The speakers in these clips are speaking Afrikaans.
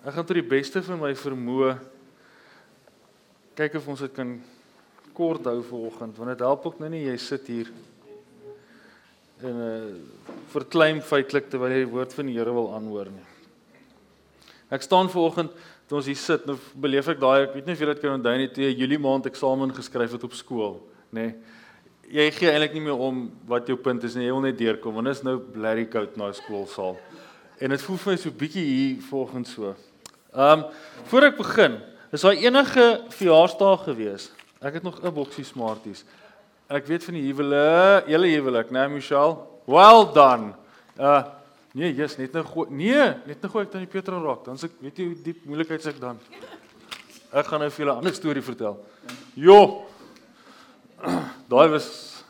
Ek gaan tot die beste van my vermoë kyk of ons dit kan kort hou vanoggend want dit help ook nou nie jy sit hier en uh, verklein feitelik terwyl jy die woord van die Here wil aanhoor nie. Ek staan vanoggend toe ons hier sit, nou beleef ek daai ek weet nie of julle dit kan onthou nie, toe jy Julie maand eksamen geskryf het op skool, nê. Nee. Jy gee eintlik nie meer om wat jou punt is nie, jy wil net deurkom want dit is nou blerry koud na skoolsaal. En dit voel vir my so bietjie hier vanoggend so. Ehm um, voor ek begin, is daar enige verjaarsdag gewees? Ek het nog 'n boksie Smarties. En ek weet van die huwelik, julle huwelik, né, Michelle? Well done. Uh nee, jy's net nou. Nee, net nou gooi ek dan die Petra raak. Dan se weet jy hoe diep moeilikheid se ek dan. Ek gaan nou vir julle 'n ander storie vertel. Jo. Daai was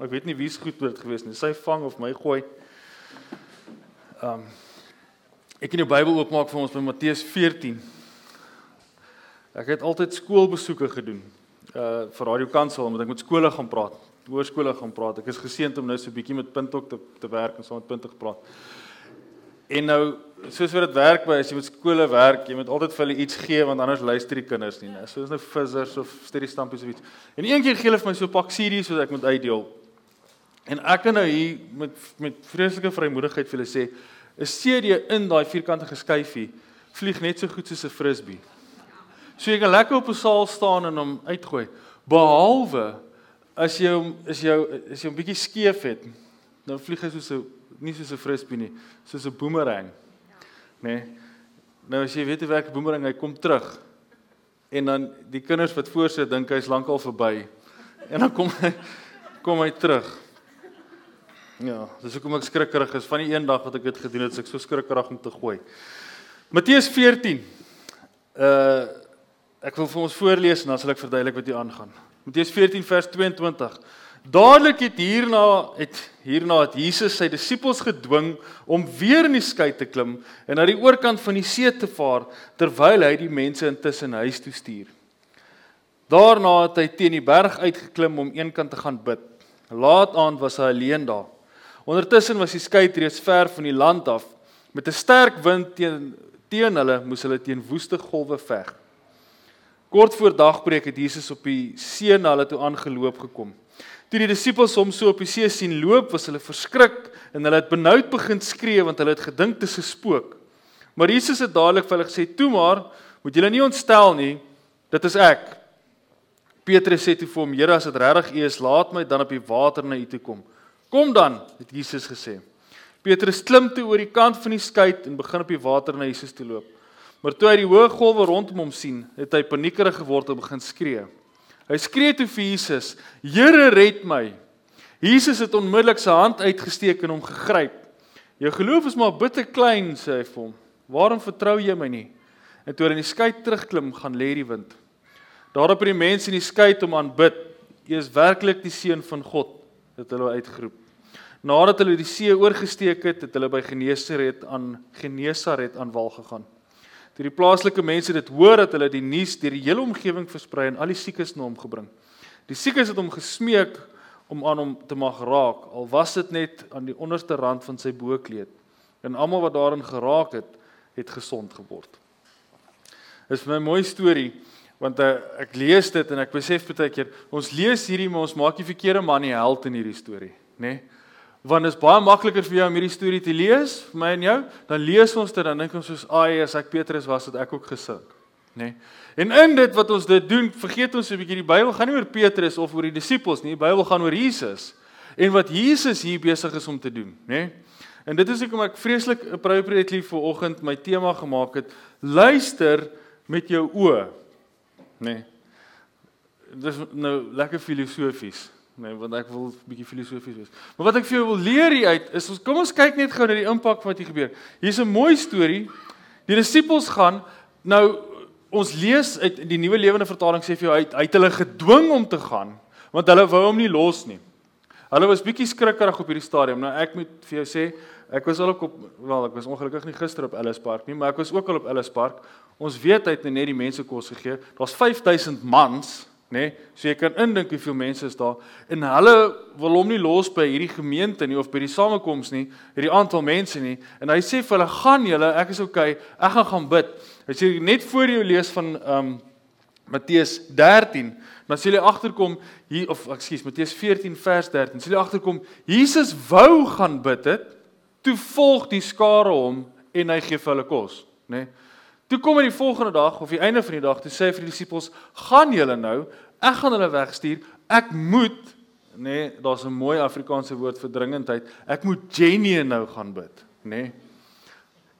ek weet nie wie's goed word gewees nie. Sy vang of my gooi. Ehm um, Ek kan die Bybel oopmaak vir ons by Matteus 14. Ek het altyd skoolbesoeke gedoen. Uh vir Radio Kansel omdat ek met skole gaan praat, hoërskole gaan praat. Ek is geseënd om nou so 'n bietjie met Puntok te te werk en saam met Puntok praat. En nou soos wat dit werk by as jy met skole werk, jy moet altyd vir hulle iets gee want anders luister die kinders nie, né? Soos nou vissers of studie stampies of iets. En een keer gee hulle vir my so 'n pak series wat ek moet uitdeel. En ek kan nou hier met met vreeslike vrymoedigheid vir hulle sê 'n CD in daai vierkantige skyfie vlieg net so goed soos 'n frisbee. So jy kan lekker op 'n saal staan en hom uitgooi. Behalwe as jy hom is jou is jy 'n bietjie skeef het, dan vlieg hy soos 'n nie soos 'n frisbee nie, soos 'n boomerang. Né? Nee? Nou as jy weet hoe werk 'n boomerang, hy kom terug. En dan die kinders wat voorsit dink hy's lankal verby. En dan kom hy kom hy terug. Ja, dis hoekom ek skrikkerig is van die een dag wat ek dit gedoen het, ek so skrikkerig om te gooi. Matteus 14. Uh ek wil vir ons voorlees en dan sal ek verduidelik wat hier aangaan. Matteus 14 vers 22. Dadelik het hierna het hierna het Jesus sy disippels gedwing om weer in die skei te klim en na die oorkant van die see te vaar terwyl hy die mense intussen huis toe stuur. Daarna het hy teen die berg uitgeklim om eenkant te gaan bid. Laat aand was hy alleen daar. Ondertussen was die skei reeds ver van die land af. Met 'n sterk wind teen teen hulle moes hulle teen woeste golwe veg. Kort voor dagbreek het Jesus op die see na hulle toe aangeloop gekom. Toe die disippels hom so op die see sien loop, was hulle verskrik en hulle het benoud begin skree want hulle het gedink dit is 'n spook. Maar Jesus het dadelik vir hulle gesê: "Toe maar, moet julle nie ontstel nie. Dit is ek." Petrus sê toe vir hom: "Here, as dit regtig U is, laat my dan op die water na U toe kom." Kom dan, het Jesus gesê. Petrus klim toe oor die kant van die skei en begin op die water na Jesus toe loop. Maar toe hy die hoë golwe rondom hom sien, het hy paniekerig geword en begin skree. Hy skree toe vir Jesus: "Here, red my!" Jesus het onmiddellik sy hand uitgesteek en hom gegryp. "Jou geloof is maar bitter klein," sê hy vir hom. "Waarom vertrou jy my nie?" En toe hy in die skei terugklim, gaan lê die wind. Daarop het die mense in die skei hom aanbid. "U is werklik die seun van God," het hulle uitgeroep. Nadat hulle die see oorgesteek het, het hulle by Genesaret aan Genesaret aan wal gegaan. Toe die plaaslike mense dit hoor dat hulle die nuus deur die hele omgewing versprei en al die siekes na hom gebring. Die siekes het hom gesmeek om aan hom te mag raak, al was dit net aan die onderste rand van sy boekleed. En almal wat daarin geraak het, het gesond geword. Dit is 'n mooi storie want uh, ek lees dit en ek besef baie keer ons lees hierdie maar ons maak die verkeerde man die held in hierdie storie, nê? Nee? Want dit is baie makliker vir jou om hierdie storie te lees, vir my en jou, dan lees ons dit dan dink ons soos, "Ag, as ek Petrus was, het ek ook gesink." Nê? Nee. En in dit wat ons dit doen, vergeet ons 'n bietjie die Bybel gaan nie oor Petrus of oor die disippels nie, die Bybel gaan oor Jesus en wat Jesus hier besig is om te doen, nê? Nee. En dit is hoekom ek vreeslik appropriately vir oggend my tema gemaak het, luister met jou oë. Nê? Nee. Dis nou lekker filosofies nee, want ek wil 'n bietjie filosofies wees. Maar wat ek vir jou wil leer hier uit is ons kom ons kyk net gou na die impak wat hier gebeur. Hier's 'n mooi storie. Die disippels gaan nou ons lees uit die nuwe lewende vertaling sê vir jou hy hy het hulle gedwing om te gaan want hulle wou hom nie los nie. Hulle was bietjie skrikkerig op hierdie stadium. Nou ek moet vir jou sê, ek was al op wel ek was ongelukkig nie gister op Ellis Park nie, maar ek was ook al op Ellis Park. Ons weet hy het net die mense kos gegee. Daar's 5000 mans nê? Nee? So jy kan indink hoeveel mense is daar en hulle wil hom nie los by hierdie gemeente nie of by die samekoms nie, hierdie aantal mense nie. En hy sê vir hulle: "Gaan julle, ek is okay, ek gaan gaan bid." Hy sê net voor jy lees van ehm um, Matteus 13, dan sê jy agterkom hier of ekskuus, Matteus 14 vers 13. Sê jy agterkom Jesus wou gaan bid het, toe volg die skare hom en hy gee vir hulle kos, nê? Nee? Toe kom hy die volgende dag of die einde van die dag, toe sê hy vir die disippels: "Gaan julle nou, ek gaan hulle wegstuur. Ek moet, nê, nee, daar's 'n mooi Afrikaanse woord vir dringendheid. Ek moet genee nou gaan bid, nê?" Nee.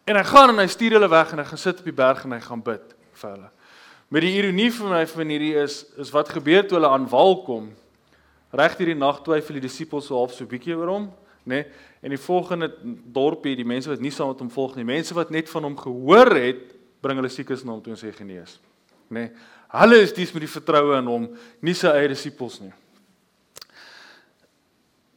En hy gaan en hy stuur hulle weg en hy gaan sit op die berg en hy gaan bid vir hulle. Met die ironie vir my van hierdie is is wat gebeur toe hulle aan wal kom. Reg hierdie nag twyfel die disippels so half so bietjie oor hom, nê? Nee, en die volgende dorpie, die mense wat nie saam met hom volg nie, mense wat net van hom gehoor het, bring hulle siekes na hom toe en sê genees. Nê? Nee, hulle is dies met die vertroue in hom, nie sy eie disippels nie.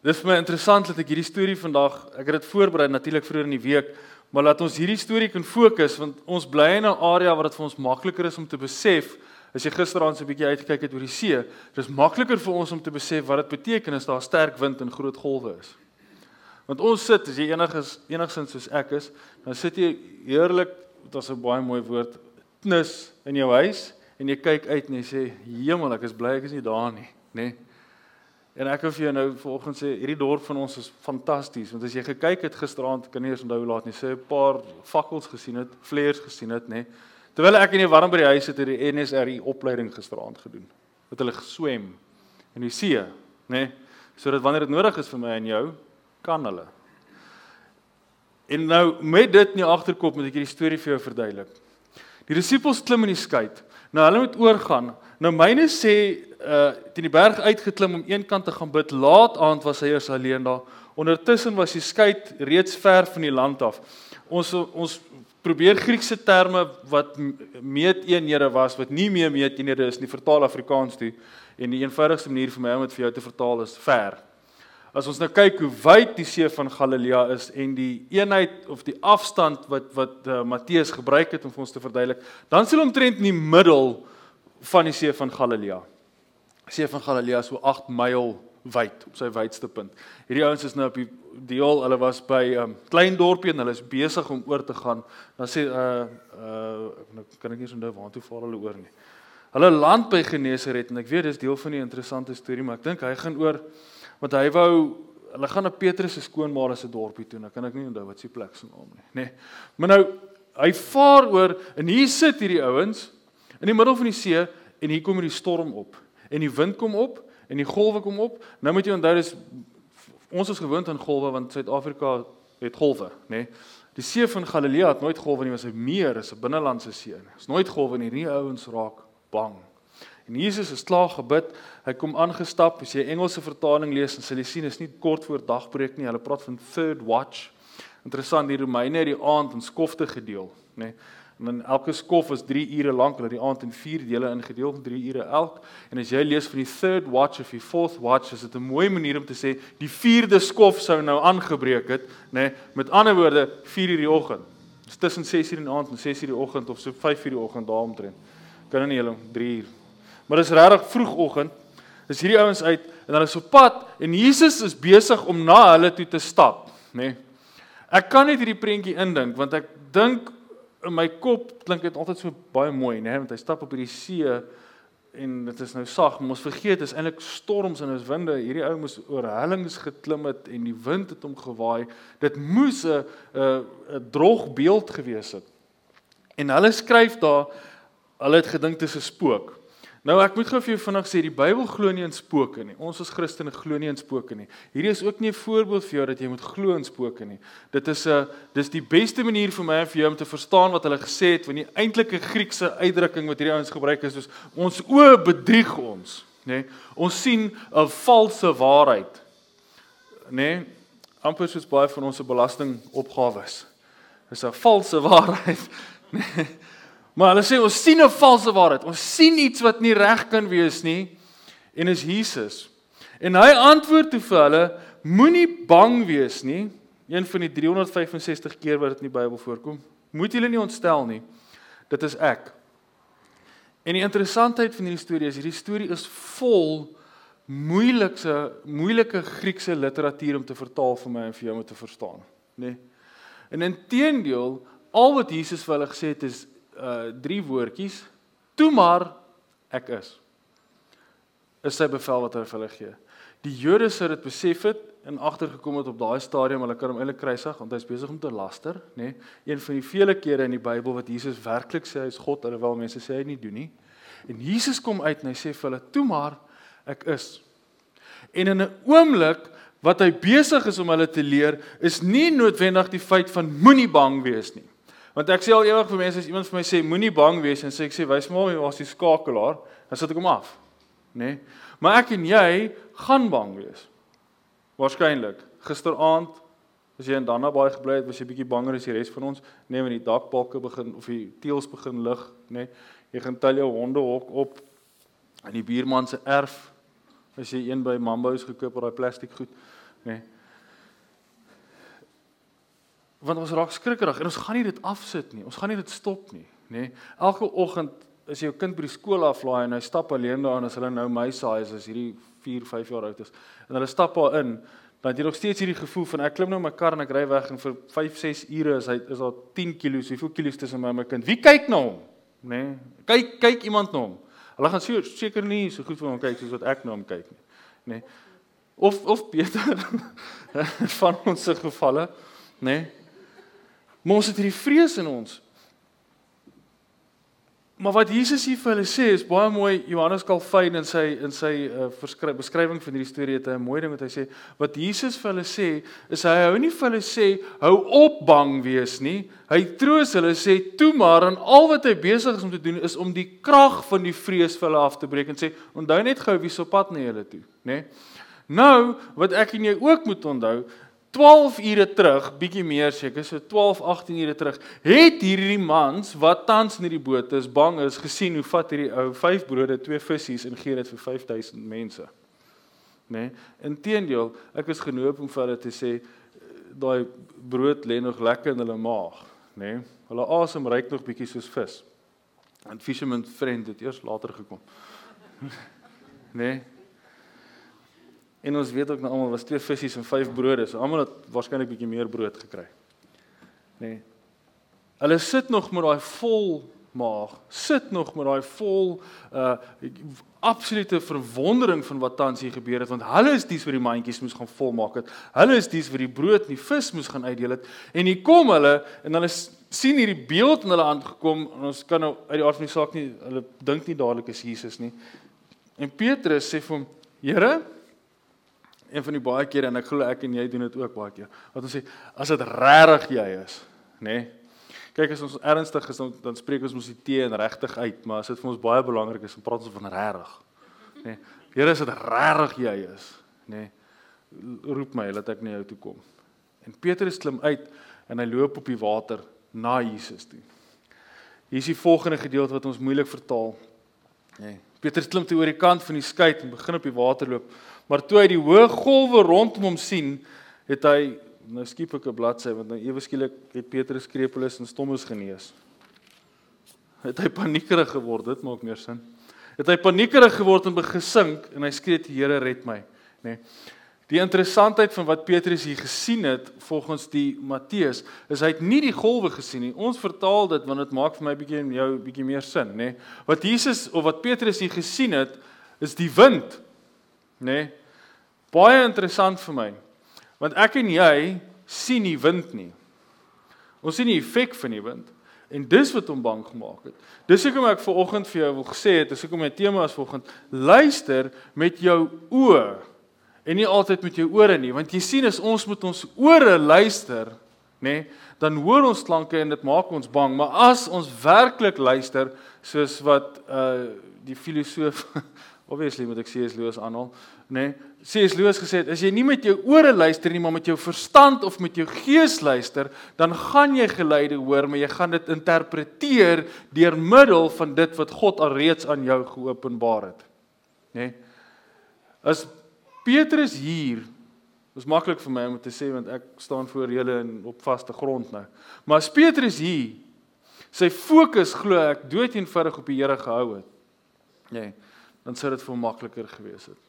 Dis vir my interessant dat ek hierdie storie vandag, ek het dit voorberei natuurlik vroeër in die week, maar laat ons hierdie storie kan fokus want ons bly in 'n area waar dit vir ons makliker is om te besef as jy gisteraand so 'n bietjie uitgekyk het oor die see, dis makliker vir ons om te besef wat dit beteken as daar sterk wind en groot golwe is. Want ons sit as jy enigiets enigsins soos ek is, dan sit jy heerlik was 'n baie mooi woord, knus in jou huis en jy kyk uit en jy sê, "Hemel, ek is bly ek is nie daar nie," nê? Nee. En ek wil vir jou nou vanoggend sê, hierdie dorp van ons is fantasties, want as jy gekyk het gisteraand, kan nie eens onthou hoe laat nie, sê 'n paar fakkels gesien het, flares gesien het, nê? Nee. Terwyl ek in die warm by die huis het, het die NSRI opleiding gisteraand gedoen. Het hulle geswem in die see, nê? Nee. Sodat wanneer dit nodig is vir my en jou, kan hulle. En nou met dit in die agterkop moet ek hierdie storie vir jou verduidelik. Die disippels klim in die skei. Nou hulle moet oorgaan. Nou myne sê uh teen die berg uitgeklim om een kant te gaan bid. Laat aand was hy eers alleen daar. Ondertussen was die skei reeds ver van die land af. Ons ons probeer Griekse terme wat meeteenhede was wat nie meer meeteenhede is nie vertaal Afrikaans toe en die eenvoudigste manier vir my om dit vir jou te vertaal is ver. As ons nou kyk hoe wyd die see van Galilea is en die eenheid of die afstand wat wat uh, Matteus gebruik het om vir ons te verduidelik, dan sien omtrent in die middel van die see van Galilea. Die see van Galilea is so 8 myl wyd op sy wydste punt. Hierdie ouens is nou op die deel, hulle was by 'n um, klein dorpie en hulle is besig om oor te gaan. Dan sê uh uh nou kan ek nie onthou waartoe vaar hulle oor nie. Hulle land by Genesaret en ek weet dis deel van die interessante storie, maar ek dink hy gaan oor want hy wou hulle gaan na Petrus se skoonma se dorpie toe. Nou kan ek nie onthou wat sy plek se naam nie, nê. Nee. Maar nou hy vaar oor en hier sit hierdie ouens in die middel van die see en hier kom hierdie storm op en die wind kom op en die golwe kom op. Nou moet jy onthou dis ons is gewoond aan golwe want Suid-Afrika het golwe, nê. Nee. Die see van Galilea het nooit golwe nie, was 'n meer, is 'n binnelandse see. Is nooit golwe nie. Hierdie ouens raak bang. En Jesus is klaar gebid. Hy kom aangestap. As jy Engelse vertaling lees, dan sal jy sien is nie kort voor dagbreek nie. Hulle praat van third watch. Interessant, die Romeine het die aand in skofte gedeel, nê. Nee. En dan elke skof is 3 ure lank, hulle het die aand in 4 dele ingedeel, 3 ure elk. En as jy lees van die third watch of die fourth watch, is dit 'n mooi manier om te sê die 4de skof sou nou aangebreek het, nê. Nee. Met ander woorde, 4 uur die oggend. Dis tussen 6 uur in die aand en 6 uur die oggend of so 5 uur die oggend daaromtrent. Kan nou nie hulle 3 uur Maar dis regtig vroegoggend. Dis hierdie ouens uit en hulle is op pad en Jesus is besig om na hulle toe te stap, nê. Nee. Ek kan net hierdie prentjie indink want ek dink in my kop klink dit altyd so baie mooi, nê, nee, want hy stap op hierdie see en dit is nou sag, maar ons vergeet is eintlik storms en is winde. Hierdie ou moes oor hellings geklim het en die wind het hom gewaai. Dit moes 'n 'n 'n droog beeld gewees het. En hulle skryf daar hulle het gedink dit is 'n spook. Nou ek moet gou vir jou vinnig sê die Bybel glo nie in spooke nie. Ons as Christene glo nie in spooke nie. Hierdie is ook nie 'n voorbeeld vir jou dat jy moet glo in spooke nie. Dit is 'n dis die beste manier vir my en vir jou om te verstaan wat hulle gesê het want die eintlike Griekse uitdrukking wat hierdie ouens gebruik is is ons oë bedrieg ons, nê? Nee? Ons sien 'n valse waarheid. Nê? Nee? amper soos baie van ons belastingopgawes. Dis 'n valse waarheid. Nee? Maar hulle sê ons sien 'n valse waarheid. Ons sien iets wat nie reg kan wees nie en is Jesus. En hy antwoord toe vir hulle: Moenie bang wees nie. Een van die 365 keer wat dit in die Bybel voorkom. Moet julle nie ontstel nie. Dit is ek. En die interessantheid van hierdie storie is hierdie storie is vol moeilikse moeilike Griekse literatuur om te vertaal vir my en vir jou om te verstaan, nê? Nee? En inteendeel, al wat Jesus vir hulle gesê het is uh drie woordjies: "Toe maar ek is." Is sy bevel wat hy vir hulle gee. Die Jode sou dit besef het en agtergekom het op daai stadium hulle kan hom eintlik kruisig want hy's besig om te laster, nê? Nee? Een van die vele kere in die Bybel wat Jesus werklik sê hy's God, alhoewel mense sê hy nie doen nie. En Jesus kom uit en hy sê vir hulle: "Toe maar ek is." En in 'n oomblik wat hy besig is om hulle te leer, is nie noodwendig die feit van moenie bang wees nie. Want ek sê al ewig vir mense as iemand vir my sê moenie bang wees en sê ek sê wys maar waar is die skakelaar, dan sit ek hom af. Nê? Nee? Maar ek en jy gaan bang wees. Waarskynlik. Gisteraand as jy in Danna baie gebly het, was jy bietjie banger as die res van ons. Nee, wanneer die dakbalke begin of die teels begin lig, nê. Nee, jy gaan tel jou hondehok op in die buurman se erf. As jy een by Mambo's gekoop het, daai plastiek goed, nê. Nee. Want ons raak skrikkerig en ons gaan nie dit afsit nie. Ons gaan nie dit stop nie, nê. Nee. Elke oggend as jou kind by die skool aflaai en hy stap alleen daar en as hulle nou my saai is hierdie 4, 5 jaar oud is en hulle stap daar in, dan het jy nog steeds hierdie gevoel van ek klim nou my kar en ek ry weg en vir 5, 6 ure is hy is daar 10 kg, hoeveel kilos tussen my en my kind. Wie kyk na hom? Nê? Nee, kyk kyk iemand na hom. Hulle gaan seker nie so goed vir hom kyk soos wat ek na hom kyk nie. Nê? Nee. Of of beter van ons se gevalle, nê? Nee. Maar ons het hierdie vrees in ons. Maar wat Jesus hier vir hulle sê is baie mooi. Johannes Calvin in sy in sy uh, beskrywing van hierdie storie het 'n mooi ding wat hy sê. Wat Jesus vir hulle sê is hy hou nie vir hulle sê hou op bang wees nie. Hy troos hulle sê toe maar en al wat hy besig is om te doen is om die krag van die vrees vir hulle af te breek en sê onthou net gou wie op pad na julle toe, nê? Nou wat ek en jy ook moet onthou 12 ure terug, bietjie meer seker, so 12, 18 ure terug, het hierdie mans wat tans in hierdie boot is, bang is, gesien hoe vat hierdie ou 5 brode, 2 visse en gee dit vir 5000 mense. Né? Nee? Inteendeel, ek is genoop om vir hulle te sê daai brood lê nog lekker in hulle maag, né? Nee? Hulle asem ruik nog bietjie soos vis. En fisherman friend het eers later gekom. né? Nee? En ons weet ook nou almal was twee visse en vyf brode. So almal het waarskynlik bietjie meer brood gekry. Nê. Nee. Hulle sit nog met daai vol maag. Sit nog met daai vol uh absolute verwondering van wat tans hier gebeur het want hulle is dies wat die mandjies moes gaan volmaak het. Hulle is dies wat die brood en die vis moes gaan uitdeel het. En hier kom hulle en hulle sien hierdie beeld in hulle hand gekom en ons kan nou uit die aard van die saak nie hulle dink nie dadelik is Jesus nie. En Petrus sê vir hom: "Here, een van die baie kere en ek glo ek en jy doen dit ook baie keer. Wat ons sê, as dit regtig jy is, nê? Nee? Kyk as ons ernstig is dan dan spreek ons mos die T en regtig uit, maar as dit vir ons baie belangrik is, dan praat ons van regtig. Nê? Nee? Here as dit regtig jy is, nê? Nee? Roep my laat ek na jou toe kom. En Petrus klim uit en hy loop op die water na Jesus toe. Hier is die volgende gedeelte wat ons moeilik vertaal. Nê. Nee. Petrus klim toe oor die kant van die skei en begin op die water loop. Maar toe hy die hoë golwe rondom hom sien, het hy nou skiep ek 'n bladsy want nou ewe skielik het Petrus krepelus en stommes genees. Het hy paniekerig geword, dit maak meer sin. Het hy paniekerig geword en begin sink en hy skree die Here red my, nê. Nee. Die interessantheid van wat Petrus hier gesien het volgens die Matteus is hy het nie die golwe gesien nie. Ons vertaal dit want dit maak vir my bietjie jou bietjie meer sin, nê. Nee. Wat Jesus of wat Petrus hier gesien het is die wind nê? Nee, baie interessant vir my. Want ek en jy sien nie wind nie. Ons sien die effek van die wind. En dis wat hom bang gemaak het. Dis hoekom ek ver oggend vir jou wil gesê het, dis hoekom my tema is vanoggend, luister met jou oë en nie altyd met jou ore nie, want jy sien as ons met ons ore luister, nê, nee, dan hoor ons klanke en dit maak ons bang, maar as ons werklik luister soos wat uh die filosoof Obviously moet ek C.S. Lewis aanhaal, nê? Nee, C.S. Lewis gesê het as jy nie met jou ore luister nie, maar met jou verstand of met jou gees luister, dan gaan jy geluide hoor, maar jy gaan dit interpreteer deur middel van dit wat God alreeds aan jou geopenbaar het. Nê? Nee? As Petrus hier Dit is maklik vir my om te sê want ek staan voor julle in op vaste grond nou. Maar as Petrus hier sy fokus glo ek dood eenvoudig op die Here gehou het, Nee, dan sou dit vir hom makliker gewees het.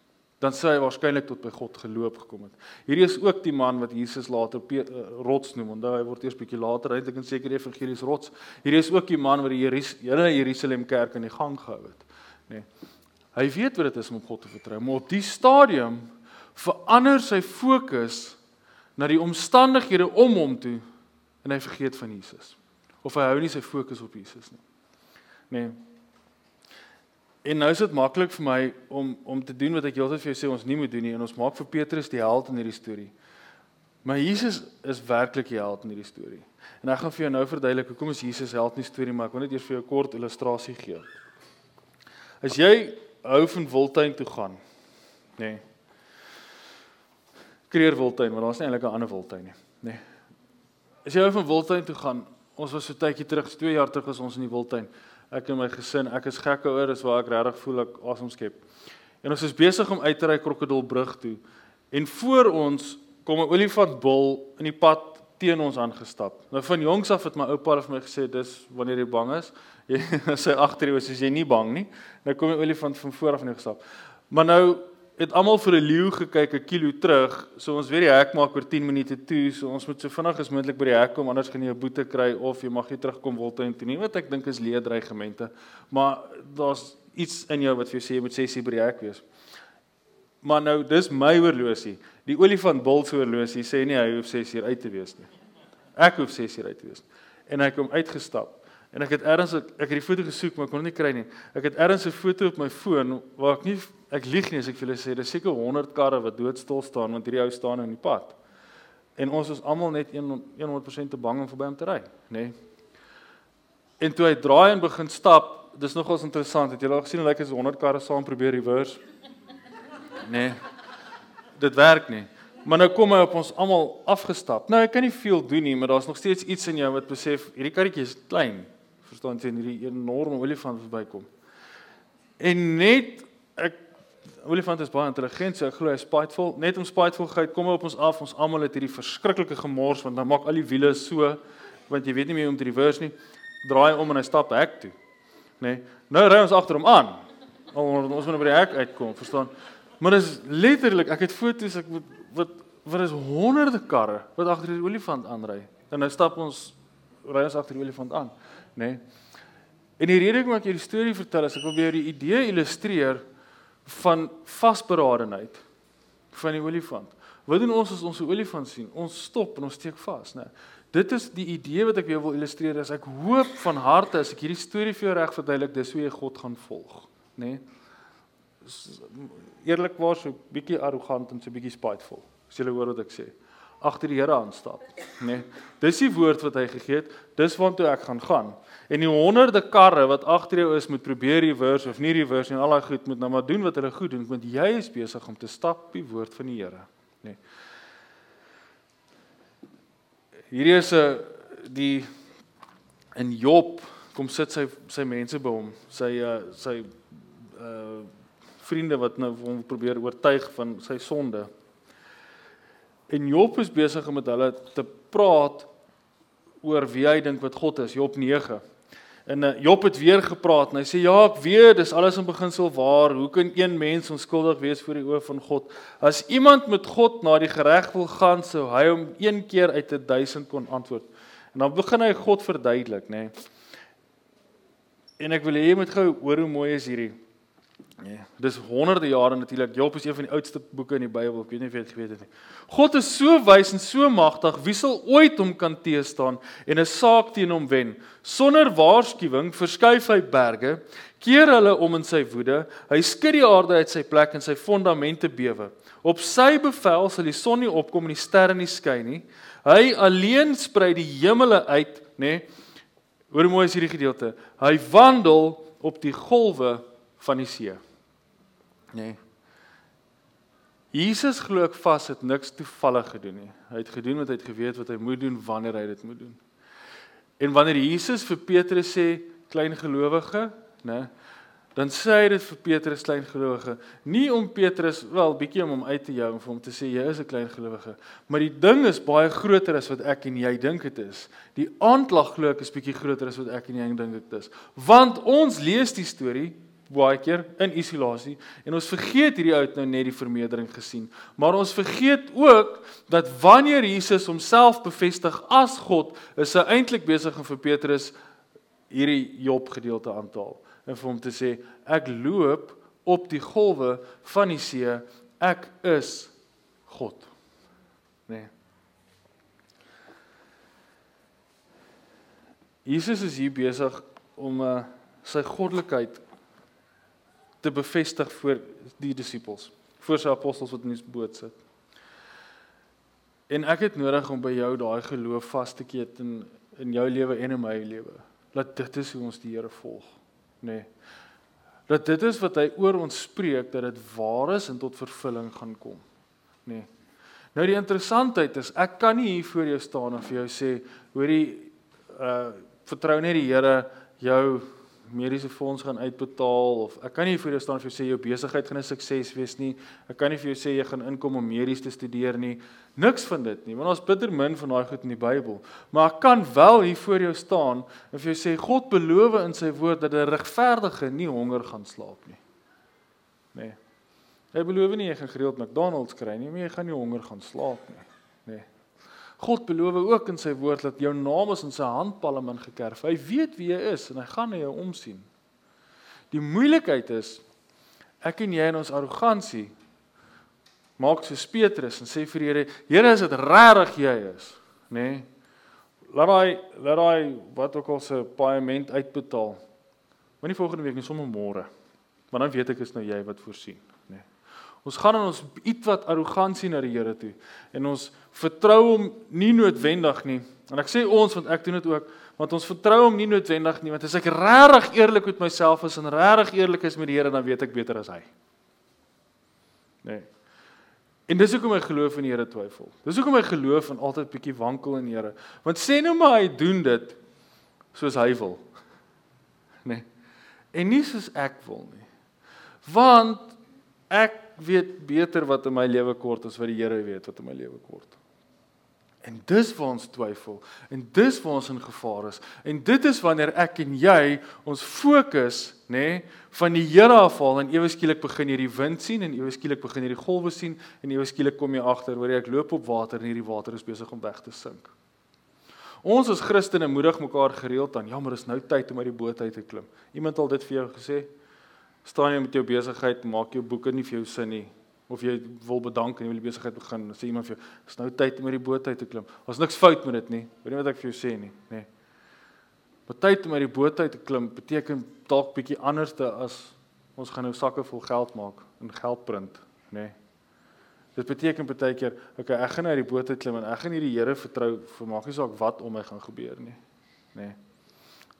Dan sou hy waarskynlik tot by God geloop gekom het. Hierdie is ook die man wat Jesus later Pe uh, rots noem. Onthou hy word eers bietjie later eintlik in sekere evangelies rots. Hierdie is ook die man wat die hele Jerusalem kerk in die gang gehou het. Nee. Hy weet wat dit is om op God te vertrou, maar op die stadium verander sy fokus na die omstandighede om hom toe en hy vergeet van Jesus. Of hy hou nie sy fokus op Jesus nie. Nee. En nou is dit maklik vir my om om te doen wat ek heeltyd vir jou sê ons nie moet doen nie en ons maak vir Petrus die held in hierdie storie. Maar Jesus is werklik die held in hierdie storie. En ek gaan vir jou nou verduidelik hoekom is Jesus held in die storie, maar ek wil net eers vir jou 'n kort illustrasie gee. As jy hou van Wildtuin toe gaan, nê. Nee, Kreer Wildtuin, maar daar's nie eintlik 'n ander Wildtuin nie, nê. Nee. As jy hou van Wildtuin toe gaan, ons was so tydjie terug, 2 jaar terug was ons in die Wildtuin. Ek en my gesin, ek is gek oor, dis waar ek regtig voel ek asem skep. En ons is besig om uit te ry Krokodilbrug toe. En voor ons kom 'n olifantbul in die pad teen ons aangestap. Nou van jongs af het my oupa vir my gesê dis wanneer jy bang is, jy sê agter jou as jy nie bang nie, nou kom die olifant van voor af in jou gestap. Maar nou het almal vir 'n leeu gekyk 'n kilo terug. So ons weet die hek maak oor 10 minute toe. So ons moet so vinnig as moontlik by die hek kom anders gaan jy 'n boete kry of jy mag nie terugkom Woltuin toe nie. Wat ek dink is leë dreigemente. Maar daar's iets in jou wat vir jou sê jy moet 6 uur by die hek wees. Maar nou dis my oorlosie. Die olifant bil oorlosie sê nie hy hoef 6 uur uit te wees nie. Ek hoef 6 uur uit te wees. En hy kom uitgestap. En ek het ergens ek, ek het die foto gesoek maar kon dit nie kry nie. Ek het ergens 'n foto op my foon waar ek nie ek lieg nie as ek vir julle sê dis seker 100 karre wat doodstil staan want hierdie ou staan in die pad. En ons is almal net 100% te bang om verby hom te ry, nê? Nee. En toe hy draai en begin stap, dis nogals interessant. Het julle al gesien hoe lyk as 100 karre saam probeer reverse? Nee. Dit werk nie. Maar nou kom hy op ons almal afgestap. Nou ek kan nie veel doen nie, maar daar's nog steeds iets in jou wat besef hierdie karretjie is klein. Verstaan jy, hierdie enorme olifant verbykom. En net ek olifant is baie intelligent, so ek glo hy is spiteful. Net om spiteful gehou, kom hy op ons af. Ons almal het hierdie verskriklike gemors want dan maak al die wiele so want jy weet nie meer om te reverse nie. Draai om en hy stap hek toe. Nê? Nee, nou ry ons agter hom aan. Al ons moet by die hek uitkom, verstaan? Maar dis letterlik, ek het foto's ek wat wat wat is honderde karre wat agter die olifant aanry. En nou stap ons ry ons agter die olifant aan, nê? Nee. En die rede hoekom ek hierdie storie vertel is ek weer die idee illustreer van vasberadenheid van die olifant. Wat doen ons as ons 'n olifant sien? Ons stop en ons steek vas, né? Dit is die idee wat ek jou wil illustreer. As ek hoop van harte as ek hierdie storie vir jou reg verduidelik, dis hoe jy God gaan volg, né? Eerlikwaar so 'n bietjie arrogant en so 'n bietjie spiteful. As jy hoor wat ek sê. Agter die Here aanstap, né? Dis die woord wat hy gegee het. Dis waartoe ek gaan gaan. En die honderde karre wat agter jou is moet probeer reverse of nie reverse en al daai goed moet nou maar doen wat hulle goed doen want jy is besig om te stap die woord van die Here, nê. Nee. Hierdie is 'n die in Job kom sit sy sy mense by hom, sy uh, sy uh vriende wat nou hom probeer oortuig van sy sonde. En Job is besig om met hulle te praat oor wie hy dink wat God is, Job 9. En uh, Job het weer gepraat en hy sê ja, ek weet, dis alles in beginsel waar. Hoe kan een mens onskuldig wees voor die oë van God? As iemand met God na die gereg wil gaan, sou hy hom een keer uit 'n duisend kon antwoord. En dan begin hy God verduidelik, nê. Nee. En ek wil hê jy moet gou hoor hoe mooi is hierdie. Nee, dis honderde jare natuurlik. Job is een van die oudste boeke in die Bybel. Ek weet nie of jy dit geweet het nie. God is so wys en so magtig, wie sal ooit hom kan teëstaan en 'n saak teen hom wen? Sonder waarskuwing verskuif hy berge, keer hulle om in sy woede. Hy skud die aarde uit sy plek en sy fondamente bewe. Op sy bevel sal die son nie opkom en die sterre nie skyn nie. Hy alleen sprei die hemele uit, nê? Nee. Hoe mooi is hierdie gedeelte. Hy wandel op die golwe van die see nê. Nee. Jesus glo ek vas het niks toevallig gedoen nie. Hy het gedoen wat hy het geweet wat hy moet doen wanneer hy dit moet doen. En wanneer Jesus vir Petrus sê klein gelowige, nê, dan sê hy dit vir Petrus klein gelowige, nie om Petrus wel bietjie om hom uit te jou en vir hom te sê jy is 'n klein gelowige, maar die ding is baie groter as wat ek en jy dink dit is. Die aanklag glo ek is bietjie groter as wat ek en jy dink dit is. Want ons lees die storie baie keer in isolasie en ons vergeet hierdie ou het nou net die vermeerdering gesien. Maar ons vergeet ook dat wanneer Jesus homself bevestig as God, is hy eintlik besig om vir Petrus hierdie Job gedeelte aan te haal en vir hom te sê ek loop op die golwe van die see, ek is God. Nee. Jesus is hier besig om uh, sy goddelikheid te bevestig vir die disippels, vir sy apostels wat in die boot sit. En ek het nodig om by jou daai geloof vas te keet in in jou lewe en in my lewe. Dat dit is hoe ons die Here volg, nê. Nee. Dat dit is wat hy oor ons spreek dat dit waar is en tot vervulling gaan kom, nê. Nee. Nou die interessantheid is ek kan nie hier voor jou staan en vir jou sê hoorie uh vertrou net die Here jou mediese fonds gaan uitbetaal of ek kan nie vir jou staan vir jou sê jou besigheid gaan 'n sukses wees nie. Ek kan nie vir jou sê jy gaan inkom om medies te studeer nie. Niks van dit nie, want ons bitter min van daai goed in die Bybel. Maar ek kan wel hier voor jou staan en vir jou sê God beloof in sy woord dat 'n regverdige nie honger gaan slaap nie. Nee. Hy beloof nie jy gaan gereeld McDonald's kry nie, maar jy gaan nie honger gaan slaap nie. God beloof ook in sy woord dat jou naam is in sy handpalm ingekerf. Hy weet wie jy is en hy gaan na jou omsien. Die moeilikheid is ek en jy in ons arrogansie maak soos Petrus en sê vir die Here, Here, is dit regtig jy is, nê? Nee. Laat hy laat hy wat ook al se paaiement uitbetaal. Maar nie volgende week nie, sommer môre. Want dan weet ek is nou jy wat voorsien. Ons gaan in ons ietwat arrogansie na die Here toe en ons vertrou hom nie noodwendig nie. En ek sê ons want ek doen dit ook, want ons vertrou hom nie noodwendig nie, want as ek regtig eerlik met myself is en regtig eerlik is met die Here, dan weet ek beter as hy. Nee. En dis hoekom my geloof in die Here twyfel. Dis hoekom my geloof in altyd bietjie wankel in die Here. Want sê nou maar hy doen dit soos hy wil. Nee. En nie soos ek wil nie. Want ek weet beter wat in my lewe kort as wat die Here weet wat in my lewe kort. En dis waar ons twyfel en dis waar ons in gevaar is. En dit is wanneer ek en jy ons fokus, nê, nee, van die Here afhaal en ewe skielik begin jy die wind sien en ewe skielik begin jy die golwe sien en ewe skielik kom jy agter hoor jy ek loop op water en hierdie water is besig om weg te sink. Ons as Christene moedig mekaar gereeld aan, ja, maar dis nou tyd om uit die boot uit te klim. Iemand al dit vir jou gesê? Staan jy met jou besigheid, maak jou boeke nie vir jou sin nie of jy wil bedank en jy wil die besigheid begin, sê iemand vir jou, "Dis nou tyd om met die boot uit te klim." Ons niks fout met dit nie. Weet nie wat ek vir jou sê nie, nê. Nee. Maar tyd om uit die boot uit te klim beteken dalk bietjie anderste as ons gaan nou sakke vol geld maak en geld print, nê. Nee. Dit beteken baie keer, okay, ek gaan nou uit die boot uit klim en ek gaan nie die Here vertrou vir maak nie saak wat om my gaan gebeur nie, nê. Nee.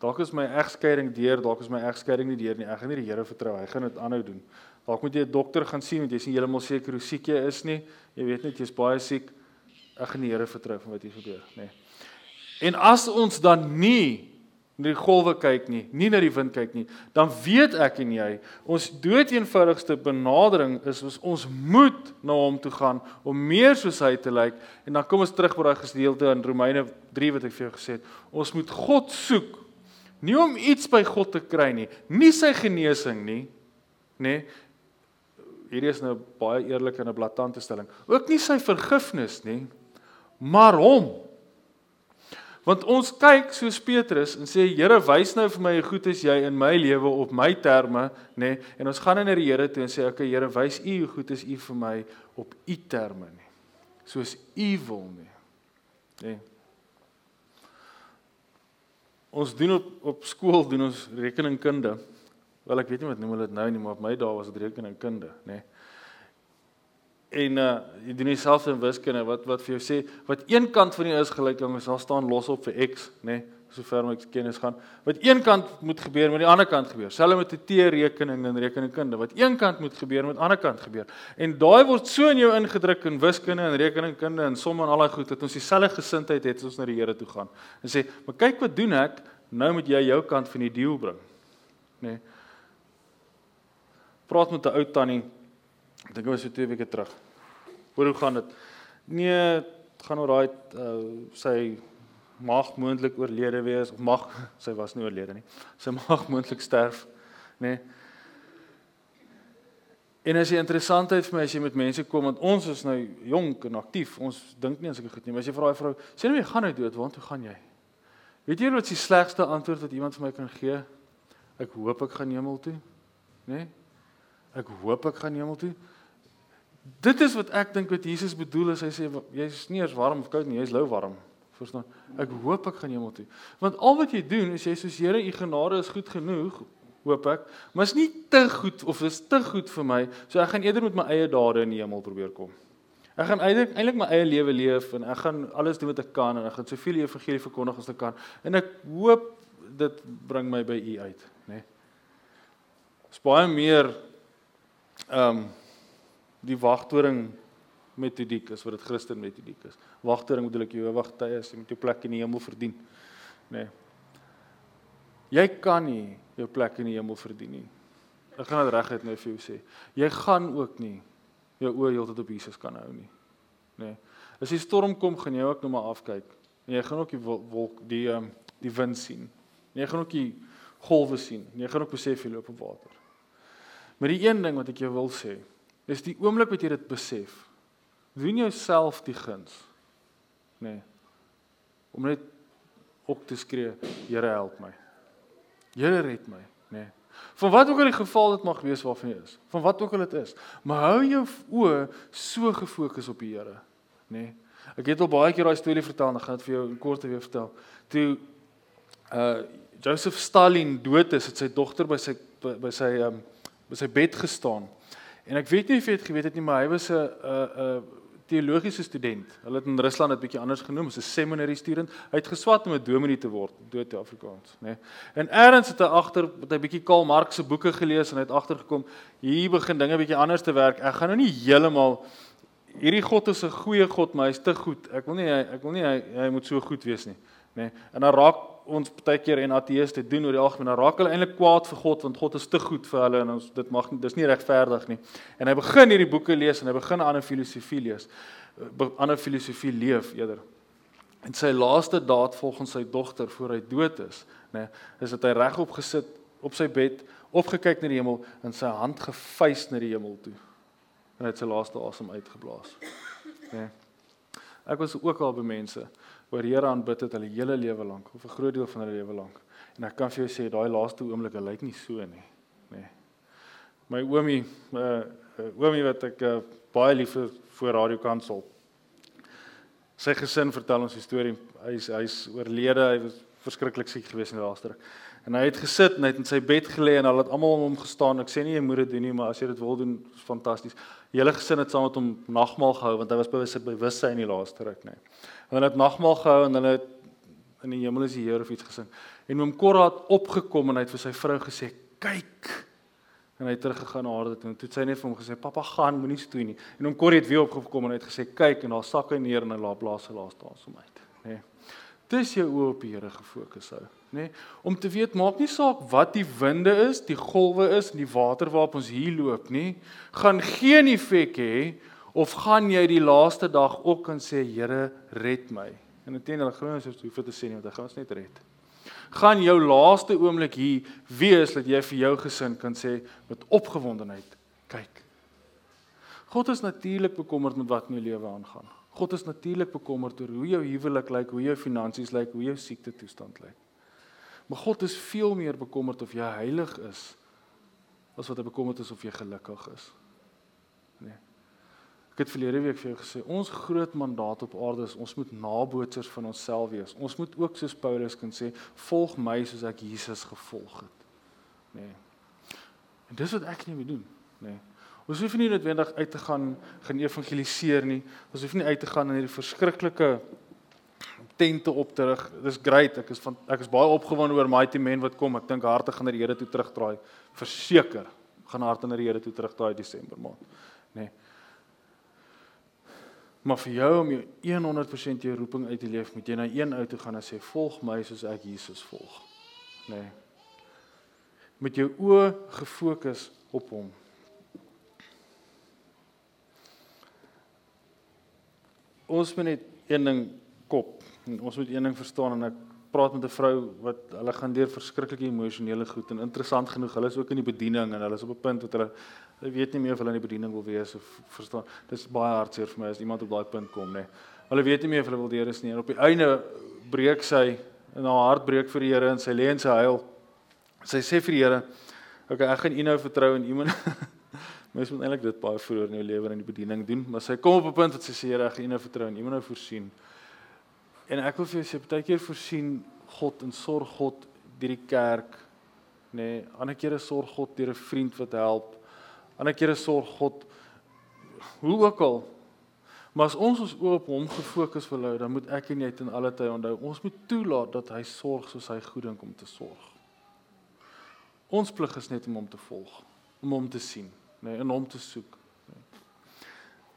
Dalk is my egskeiding deur, dalk is my egskeiding nie deur nie. Ek gaan nie die Here vertrou. Hy gaan dit aanhou doen. Dalk moet jy 'n dokter gaan sien want jy is nie heeltemal seker hoe siek jy is nie. Jy weet net jy's baie siek. Ek gaan die Here vertrou van wat hier gebeur, nê. Nee. En as ons dan nie na die golwe kyk nie, nie na die wind kyk nie, dan weet ek en jy, ons doeteenvoudigste benadering is ons moet na hom toe gaan om meer soos hy te lyk. En dan kom ons terug by daai gedeelte in Romeine 3 wat ek vir jou gesê het. Ons moet God soek Nie om iets by God te kry nie, nie sy genesing nie, nê? Nee. Hierdie is nou baie eerlik en 'n blaatante stelling. Ook nie sy vergifnis nie, maar hom. Want ons kyk soos Petrus en sê Here, wys nou vir my hoe goed is jy in my lewe op my terme, nê? Nee, en ons gaan na die Here toe en sê, "Oké, okay, Here, wys U hoe goed is U vir my op U terme nie." Soos U wil nie. Nê? Nee. Ons doen op op skool doen ons rekeningkunde. Wel ek weet nie wat noem hulle dit nou nie, maar op my dae was dit rekeningkunde, nê. Nee. En uh jy doen dieselfde in wiskunde wat wat vir jou sê wat een kant van die is gelyk aan ons staan los op vir x, nê. Nee sover my kennis gaan. Wat een kant moet gebeur, moet die ander kant gebeur. Selfs met 'n T-rekening en rekeningkunde, wat een kant moet gebeur, moet aan die ander kant gebeur. En daai word so in jou ingedruk in wiskunde en rekeningkunde en somme en al daai goed dat ons dieselfde gesindheid het as ons na die Here toe gaan. En sê, "Maar kyk wat doen ek? Nou moet jy jou kant van die deal bring." Nê. Nee. Praat met 'n ou tannie. Ek dink dit was so 2 weke terug. Hoor hoe gaan dit? Nee, gaan oor daai uh, sy mag moontlik oorlede wees of mag sy was nie oorlede nie. Sy mag moontlik sterf, nê. Nee. En as jy interessantheid vir my as jy met mense kom want ons is nou jonk en aktief. Ons dink nie aan sulke goed nie. Maar as jy vra daai vrou, sê nou jy gaan nou dood, waartoe gaan jy? Weet jy wat die slegste antwoord wat iemand vir my kan gee? Ek hoop ek gaan hemel toe. Né? Nee? Ek hoop ek gaan hemel toe. Dit is wat ek dink wat Jesus bedoel as hy sê jy's nie eers warm of koud nie, jy's lou warm. Verstaan? Ek hoop ek gaan hemel toe. Want al wat jy doen is jy sê soos Here, u genade is goed genoeg hoop ek. Maar is nie te goed of is te goed vir my, so ek gaan eerder met my eie dade in die hemel probeer kom. Ek gaan eintlik eintlik my eie lewe leef en ek gaan alles doen wat ek kan en ek gaan soveel evangelie verkondig as ek kan en ek hoop dit bring my by u uit, nê. Nee. Is baie meer ehm um, die wagtoring metodiek is wat dit Christen metodiek is. Wagtoring bedoel ek jy wagtye as jy met jou plek in die hemel verdien, nê. Nee. Jy kan nie jou plek in die hemel verdien nie. Ek gaan dit reguit nou vir jou sê. Jy gaan ook nie jou oë heeltyd op Jesus kan hou nie. Nê. Nee. As die storm kom, gaan jy ook net maar afkyk. En jy gaan ook die wolk die um, die wind sien. En jy gaan ook die golwe sien. En jy gaan ook besef jy loop op water. Maar die een ding wat ek jou wil sê, is die oomblik wat jy dit besef, doen jouself die guns. Nê. Nee. Om net op te skree, Here help my. Here red my, nê. Nee. Van wat ook al die geval dit mag wees waarvan jy is. Van wat ook al dit is. Maar hou jou oë so gefokus op die Here, nê. Nee. Ek het al baie keer daai storie vertel, dan gaan ek vir jou kort weer vertel. Toe uh Joseph Stalin dood is, het sy dogter by sy by, by sy um by sy bed gestaan. En ek weet nie of jy dit geweet het nie, maar hy was 'n 'n 'n teologiese student. Hulle het in Rusland dit bietjie anders genoem, as 'n seminary student. Hy het geswat om 'n dominee te word, dood te Afrikaans, nê. Nee. En eers het hy agter met 'n bietjie Karl Marx se boeke gelees en hy het agtergekom hier begin dinge bietjie anders te werk. Ek gaan nou nie heeltemal hierdie God is 'n goeie God, maar hy's te goed. Ek wil nie hy ek wil nie hy, hy moet so goed wees nie, nê. Nee. En dan raak ons baie keer en ateëste doen oor die algemeen dan raak hulle eintlik kwaad vir God want God is te goed vir hulle en ons dit mag nie dis nie regverdig nie. En hy begin hierdie boeke lees en hy begin 'n ander filosofie lees. 'n ander filosofie leef eerder. En sy laaste daad volgens sy dogter voor hy dood is, nê, is dat hy regop gesit op sy bed, opgekyk na die hemel en sy hand gefees na die hemel toe. En hy het sy laaste asem uitgeblaas. Nê. Ek was ook al by mense oor Here aanbid het hulle hele lewe lank of 'n groot deel van hulle lewe lank. En ek kan vir jou sê daai laaste oomblik lyk nie so nie, nê. Nee. My oomie, uh, oomie wat ek uh, baie lief vir voor Radio Kansel. Sy gesin vertel ons 'n storie. Hy's hy's oorlede, hy was verskriklik siek gewees in die laaste ruk. En hy het gesit en hy het in sy bed gelê en hulle het almal om hom gestaan. Ek sê nie jy moet dit doen nie, maar as jy dit wil doen, is fantasties. Hele gesin het saam met hom nagmaal gehou want hy was bewus bewussyn in die laaste ruk, nê. Nee. Hulle het nagmaal gehou en hulle het in die hemel is die Here of iets gesing. En oom Korra het opgekom en hy het vir sy vrou gesê: "Kyk." En hy het teruggegaan na haar toe en toe het sy net vir hom gesê: "Pappa, gaan, moenie stoei nie." En oom Korra het weer opgekom en hy het gesê: "Kyk." En daar sak hy neer en hy laat blaas sy laaste asem uit. Dis jou oë op die Here gefokus hou, nê? Nee, om te weet maak nie saak wat die winde is, die golwe is en die water waarop ons hier loop nie, gaan geen effek hê of gaan jy die laaste dag ook kan sê Here red my? En intendeel glo ons hoef te sê nie want hy gaan ons net red. Gaan jou laaste oomblik hier wees dat jy vir jou gesin kan sê met opgewondenheid, kyk. God is natuurlik bekommerd met wat in jou lewe aangaan. God is natuurlik bekommerd oor hoe jou huwelik lyk, hoe jou finansies lyk, hoe jou siekte toestand lyk. Maar God is veel meer bekommerd of jy heilig is as wat hy bekommerd is of jy gelukkig is. Nee. Ek het verlede week vir jou gesê, ons groot mandaat op aarde is ons moet nabootsers van onsself wees. Ons moet ook soos Paulus kan sê, volg my soos ek Jesus gevolg het. Nee. En dis wat ek nie moet doen. Nee. Ons hoef nie noodwendig uit te gaan gaan evangeliseer nie. Ons hoef nie uit te gaan in hierdie verskriklike tente op terug. Dis great. Ek is van ek is baie opgewonde oor Mighty Men wat kom. Ek dink harte gaan na die Here toe terugdraai. Verseker, gaan harte na die Here toe terugdraai Desember maand. Nê. Nee. Maar vir jou om jou 100% jou roeping uit te leef, moet jy na een ou toe gaan en sê volg my soos ek Jesus volg. Nê. Nee. Met jou oë gefokus op hom. Ons moet net een ding kop. Ons moet een ding verstaan en ek praat met 'n vrou wat hulle gaan deur verskriklike emosionele goed en interessant genoeg, hulle is ook in die bediening en hulle is op 'n punt wat hulle hulle weet nie meer of hulle in die bediening wil wees of verstaan. Dis baie hartseer vir my as iemand op daai punt kom, nê. Nee. Hulle weet nie meer of hulle wil deur is nie. En op die einde breek sy en haar hart breek vir die Here en sy lê en sy huil. Sy sê vir die Here, "Oké, okay, ek gaan U nou vertrou en iemand Mens moet eintlik dit baie vroeër in jou lewe in die bediening doen, maar sy kom op 'n punt wat sy sê, "Here, ek gaan U nou vertrou en U moet nou voorsien." En ek wil vir jou sê, baie keer voorsien God en sorg God deur die kerk, nê. Nee, ander kere sorg God deur 'n vriend wat help. Ander kere sorg God hoe ook al. Maar as ons ons oë op hom gefokus wil hou, dan moet ek en jy ten alle tye onthou, ons moet toelaat dat hy sorg soos hy goed dink om te sorg. Ons plig is net om hom te volg, om hom te sien, nê, nee, en hom te soek. Nee.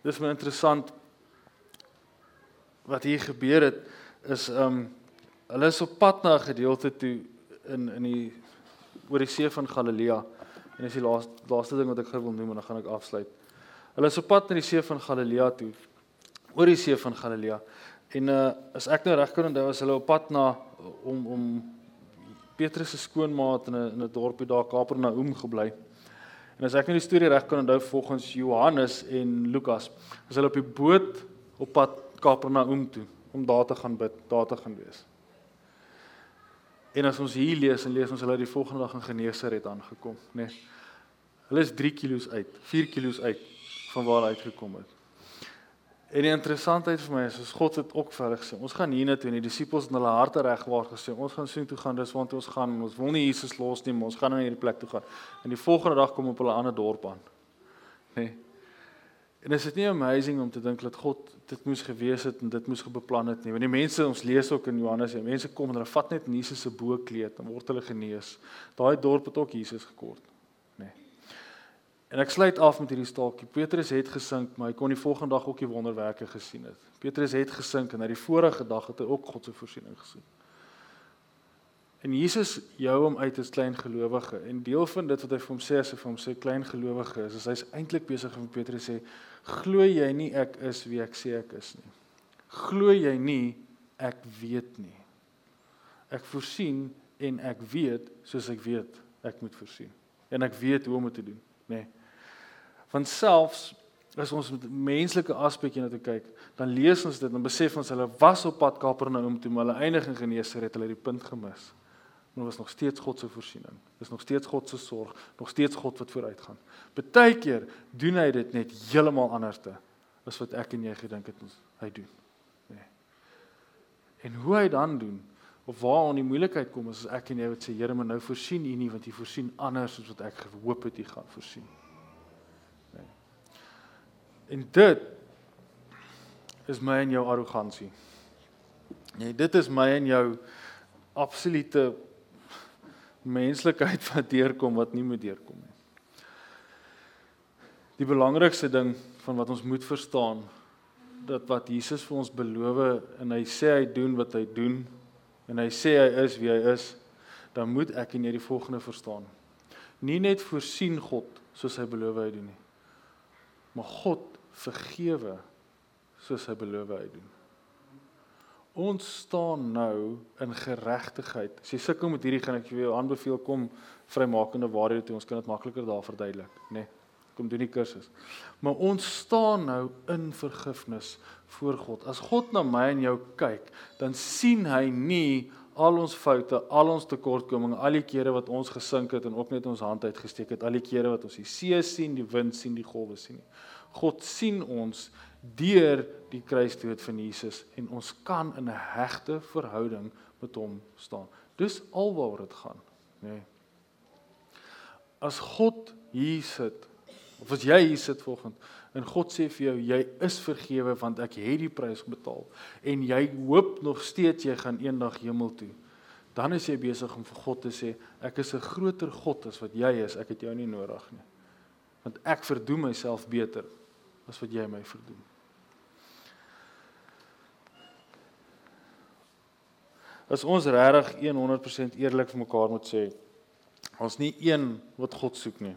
Dis my interessant wat hier gebeur het is um hulle is op pad na 'n gedeelte toe in in die oor die see van Galilea. En dis die laaste laaste ding wat ek gou wil noem en dan gaan ek afsluit. Hulle is op pad na die see van Galilea toe. Oor die see van Galilea. En uh as ek nou reg kan onthou, was hulle op pad na om om Petrus se skoonmaat in 'n in 'n dorpie daar Kapernaum gebly. En as ek nou die storie reg kan onthou volgens Johannes en Lukas, was hulle op die boot op pad Kapernaum toe om daar te gaan bid, daar te gaan wees. En as ons hier lees en lees ons hulle die volgende dag in Genesaret aangekom, nê. Nee. Hulle is 3 kg uit, 4 kg uit van waar hulle uitgekom het. En die interessantheid vir my is as God het ook verder gesê, ons gaan hiernatoe en die disippels het hulle harte regwaar gesê, ons gaan sien toe gaan, dis want ons gaan, ons wil nie Jesus los nie, ons gaan na hierdie plek toe gaan. En die volgende dag kom op hulle ander dorp aan. Nê. Nee. En is dit nie amazing om te dink dat God dit moes gewees het en dit moes gebeplan het nie. Want die mense ons lees ook in Johannes, die mense kom en hulle vat net Jesus se boekleed en word hulle genees. Daai dorp het ook Jesus gekort. En ek sluit af met hierdie staaltjie. Petrus het gesink, maar hy kon die volgende dag ook die wonderwerke gesien het. Petrus het gesink en na die vorige dag het hy ook God se voorsiening gesien. En Jesus jou hom uit as klein gelowige en deel van dit wat hy vir hom sê as hy vir hom sê klein gelowige is, is hy's eintlik besig om Petrus sê glo jy nie ek is wie ek sê ek is nie. Glo jy nie ek weet nie. Ek voorsien en ek weet soos ek weet ek moet voorsien. En ek weet hoe om dit te doen, nê. Nee. Want selfs as ons met menslike aspekte na toe kyk, dan lees ons dit en besef ons hulle was op pad Kapernaum toe, maar hulle eindig in hulle het die punt gemis maar was nog steeds God se voorsiening. Dis nog steeds God se sorg, nog steeds God wat vooruitgaan. Partykeer doen hy dit net heeltemal anderste as wat ek en jy gedink het ons hy doen. Nee. En hoe hy dan doen of waar on die moeilikheid kom is as ek en jy wat sê Here, maar nou voorsien U nie want U voorsien anders as wat ek gehoop het U gaan voorsien. En dit is my en jou arrogansie. Nee, dit is my en jou absolute menslikheid wat deurkom wat nie moet deurkom nie. Die belangrikste ding van wat ons moet verstaan dat wat Jesus vir ons beloof en hy sê hy doen wat hy doen en hy sê hy is wie hy is, dan moet ek en jy die volgende verstaan. Nie net voorsien God soos hy beloof hy doen nie. Maar God vergewe soos hy beloof hy doen. Ons staan nou in geregtigheid. As jy sukkel met hierdie gaan ek jou aanbeveel kom vrymakende waarhede toe ons kan dit makliker daar verduidelik, nê. Nee, kom doen die kursus. Maar ons staan nou in vergifnis voor God. As God na my en jou kyk, dan sien hy nie al ons foute, al ons tekortkominge, al die kere wat ons gesink het en ook net ons hand uitgesteek het, al die kere wat ons die see sien, die wind sien, die golwe sien nie. God sien ons deur die kruisdood van Jesus en ons kan in 'n hegte verhouding met hom staan. Dis alwaar dit gaan, nê. Nee. As God hier sit of as jy hier sit volgens en God sê vir jou jy is vergewe want ek het die prys betaal en jy hoop nog steeds jy gaan eendag hemel toe. Dan is jy besig om vir God te sê ek is 'n groter God as wat jy is. Ek het jou nie nodig nie. Want ek verdoem myself beter as wat jy my verdoem. As ons regtig 100% eerlik vir mekaar moet sê, ons nie een wat God soek nie.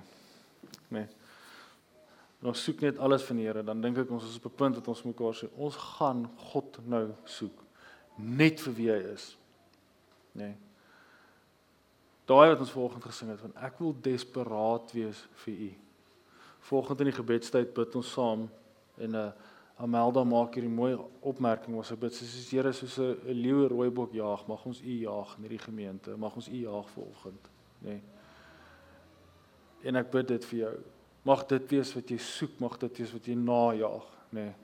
Nee. Ons soek net alles van die Here, dan dink ek ons is op 'n punt wat ons mekaar sê, ons gaan God nou soek net vir wie hy is. nê. Nee. Daai wat ons vanoggend gesing het van ek wil desperaat wees vir U. Volgende in die gebedstyd bid ons saam en 'n uh, Amelda maak hierdie mooi opmerking was 'n bid soos Here soos 'n leeu rooibok jaag, mag ons U jaag in hierdie gemeente, mag ons U jaag vanoggend, nê. Nee. En ek bid dit vir jou. Mag dit wees wat jy soek, mag dit wees wat jy najag, nê. Nee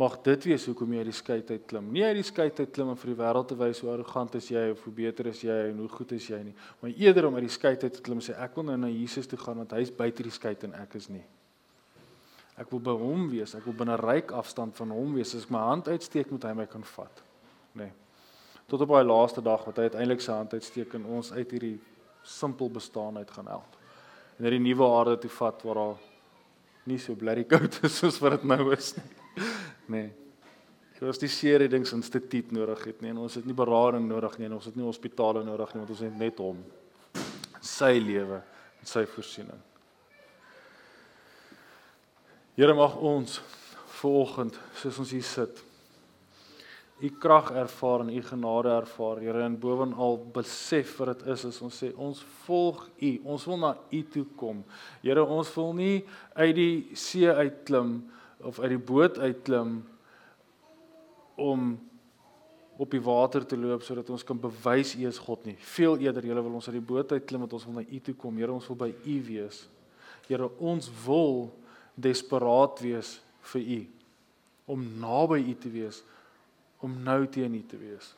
mag dit wees hoekom jy uit die skei uit klim. Nie uit die skei uit klim om vir die wêreld te wys hoe arrogant is jy of hoe beter is jy en hoe goed is jy nie, maar eerder om uit die skei uit te klim sê ek wil nou na Jesus toe gaan want hy is buite die skei en ek is nie. Ek wil by hom wees, ek wil binne ryk afstand van hom wees. As ek my hand uitsteek, moet hy my kan vat. Nê. Nee. Tot op daai laaste dag wat hy uiteindelik sy hand uitsteek en ons uit hierdie simpel bestaan uit gaan help. En hierdie nuwe aarde toe vat waar daar nie so blerry koud is soos wat dit nou is nie nê. Nee. Ons die seereddingsinstituut nodig het, nee, en ons het nie berading nodig nie, en ons het nie hospitale nodig nie, want ons het net hom. Sy lewe en sy voorsiening. Here mag ons vanoggend, soos ons hier sit, u krag ervaar en u genade ervaar, Here, en bovenal besef wat dit is as ons sê ons volg u. Ons wil na u toe kom. Here, ons wil nie uit die see uitklim nie of uit die boot uitklim om op die water te loop sodat ons kan bewys U is God nie. Veel eerder julle wil ons uit die boot uitklim want ons wil na U toe kom. Here, ons wil by U wees. Here, ons wil desperaat wees vir U om naby U te wees, om nou teen U te wees.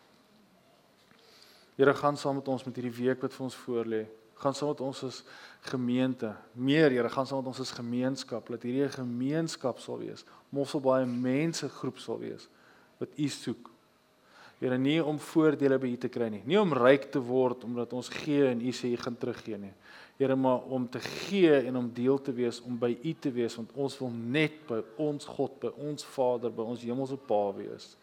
Here, gaan saam met ons met hierdie week wat vir ons voorlê gaan saam met ons as gemeente. Meer Here, gaan saam met ons as gemeenskap dat hierdie 'n gemeenskap sal wees. Sal baie mense groep sal wees wat U soek. Here, nie om voordele by U te kry nie, nie om ryk te word omdat ons gee en U sê U gaan teruggee nie. Here, maar om te gee en om deel te wees, om by U te wees want ons wil net by ons God, by ons Vader, by ons hemelse Pa wees.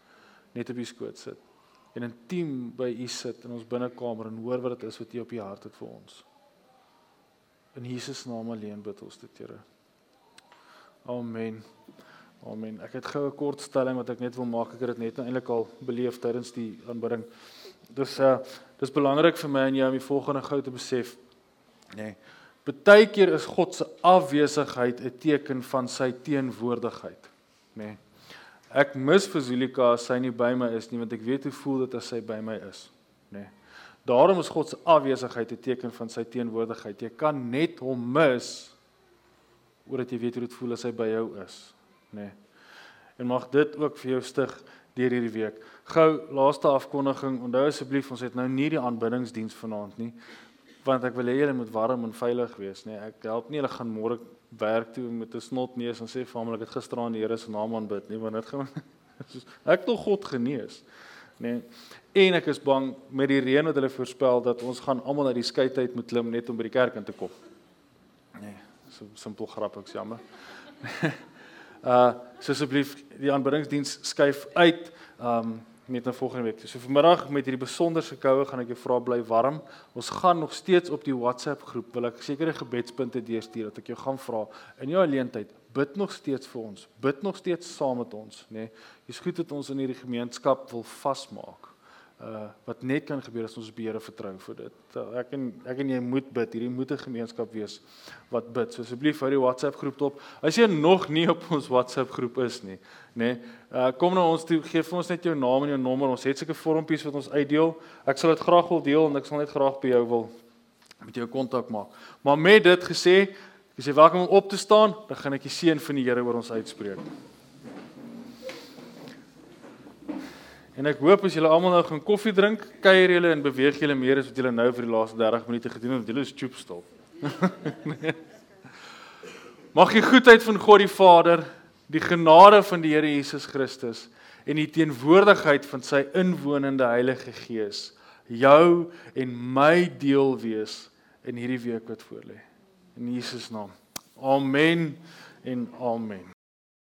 Net op U skoot sit en intiem by U sit in ons binnekamer en hoor wat dit is wat U op U hart het vir ons. In Jesus naam alleen bid ons dit, Here. Amen. Amen. Ek het gou 'n kort stelling wat ek net wil maak. Ek het dit net nou eintlik al beleef tydens die aanbidding. Dis uh dis belangrik vir my en jou om die volgende gou te besef. Nee. Partykeer is God se afwesigheid 'n teken van sy teenwoordigheid. Nee. Ek mis vir Zulika as sy nie by my is nie want ek weet hoe voel dit as sy by my is, nê. Nee. Daarom is God se afwesigheid 'n teken van sy teenwoordigheid. Jy kan net hom mis omdat jy weet hoe dit voel as hy by jou is, nê. Nee. En mag dit ook vir jou stig deur hierdie week. Gou laaste afkondiging. Onthou asseblief ons het nou nie die aanbiddingsdiens vanaand nie want ek wil hê julle moet warm en veilig wees. Nee. Ek help nie julle gaan môre werk toe met 'n snotneus en sê vir hom ek het gisteraan die Here se naam aanbid nie want dit gaan ek wil God genees nee. en ek is bang met die reën wat hulle voorspel dat ons gaan almal uit die skei tyd moet klim net om by die kerk in te kom nee so simpel grap ek's jammer uh so asseblief die aanbiddingsdiens skuif uit um net na volgende week. So vanmiddag met hierdie besonderse koue gaan ek jou vra bly warm. Ons gaan nog steeds op die WhatsApp groep wil ek sekere gebedspunte deurstuur dat ek jou gaan vra in jou alleentyd bid nog steeds vir ons. Bid nog steeds saam met ons, nê. Nee, Dis goed dat ons in hierdie gemeenskap wil vasmaak uh wat net kan gebeur as ons op die Here vertrou vir dit. Uh, ek en ek en jy moet bid. Hierdie moet 'n gemeenskap wees wat bid. So asseblief hou die WhatsApp groep dop. As jy nog nie op ons WhatsApp groep is nie, nê. Nee, uh kom na ons toe, gee vir ons net jou naam en jou nommer. Ons het seker vormpies wat ons uitdeel. Ek sal dit graag wil deel en ek sal net graag by jou wil met jou kontak maak. Maar met dit gesê, as jy welkom om op te staan, dan gaan ek die seën van die Here oor ons uitspreek. En ek hoop as julle almal nou gaan koffie drink, kuier julle en beweeg julle meer as wat julle nou vir die laaste 30 minute gedoen het, want julle is choop stil. Mag die goedheid van God die Vader, die genade van die Here Jesus Christus en die teenwoordigheid van sy inwonende Heilige Gees jou en my deel wees in hierdie week wat voorlê. In Jesus naam. Amen en amen.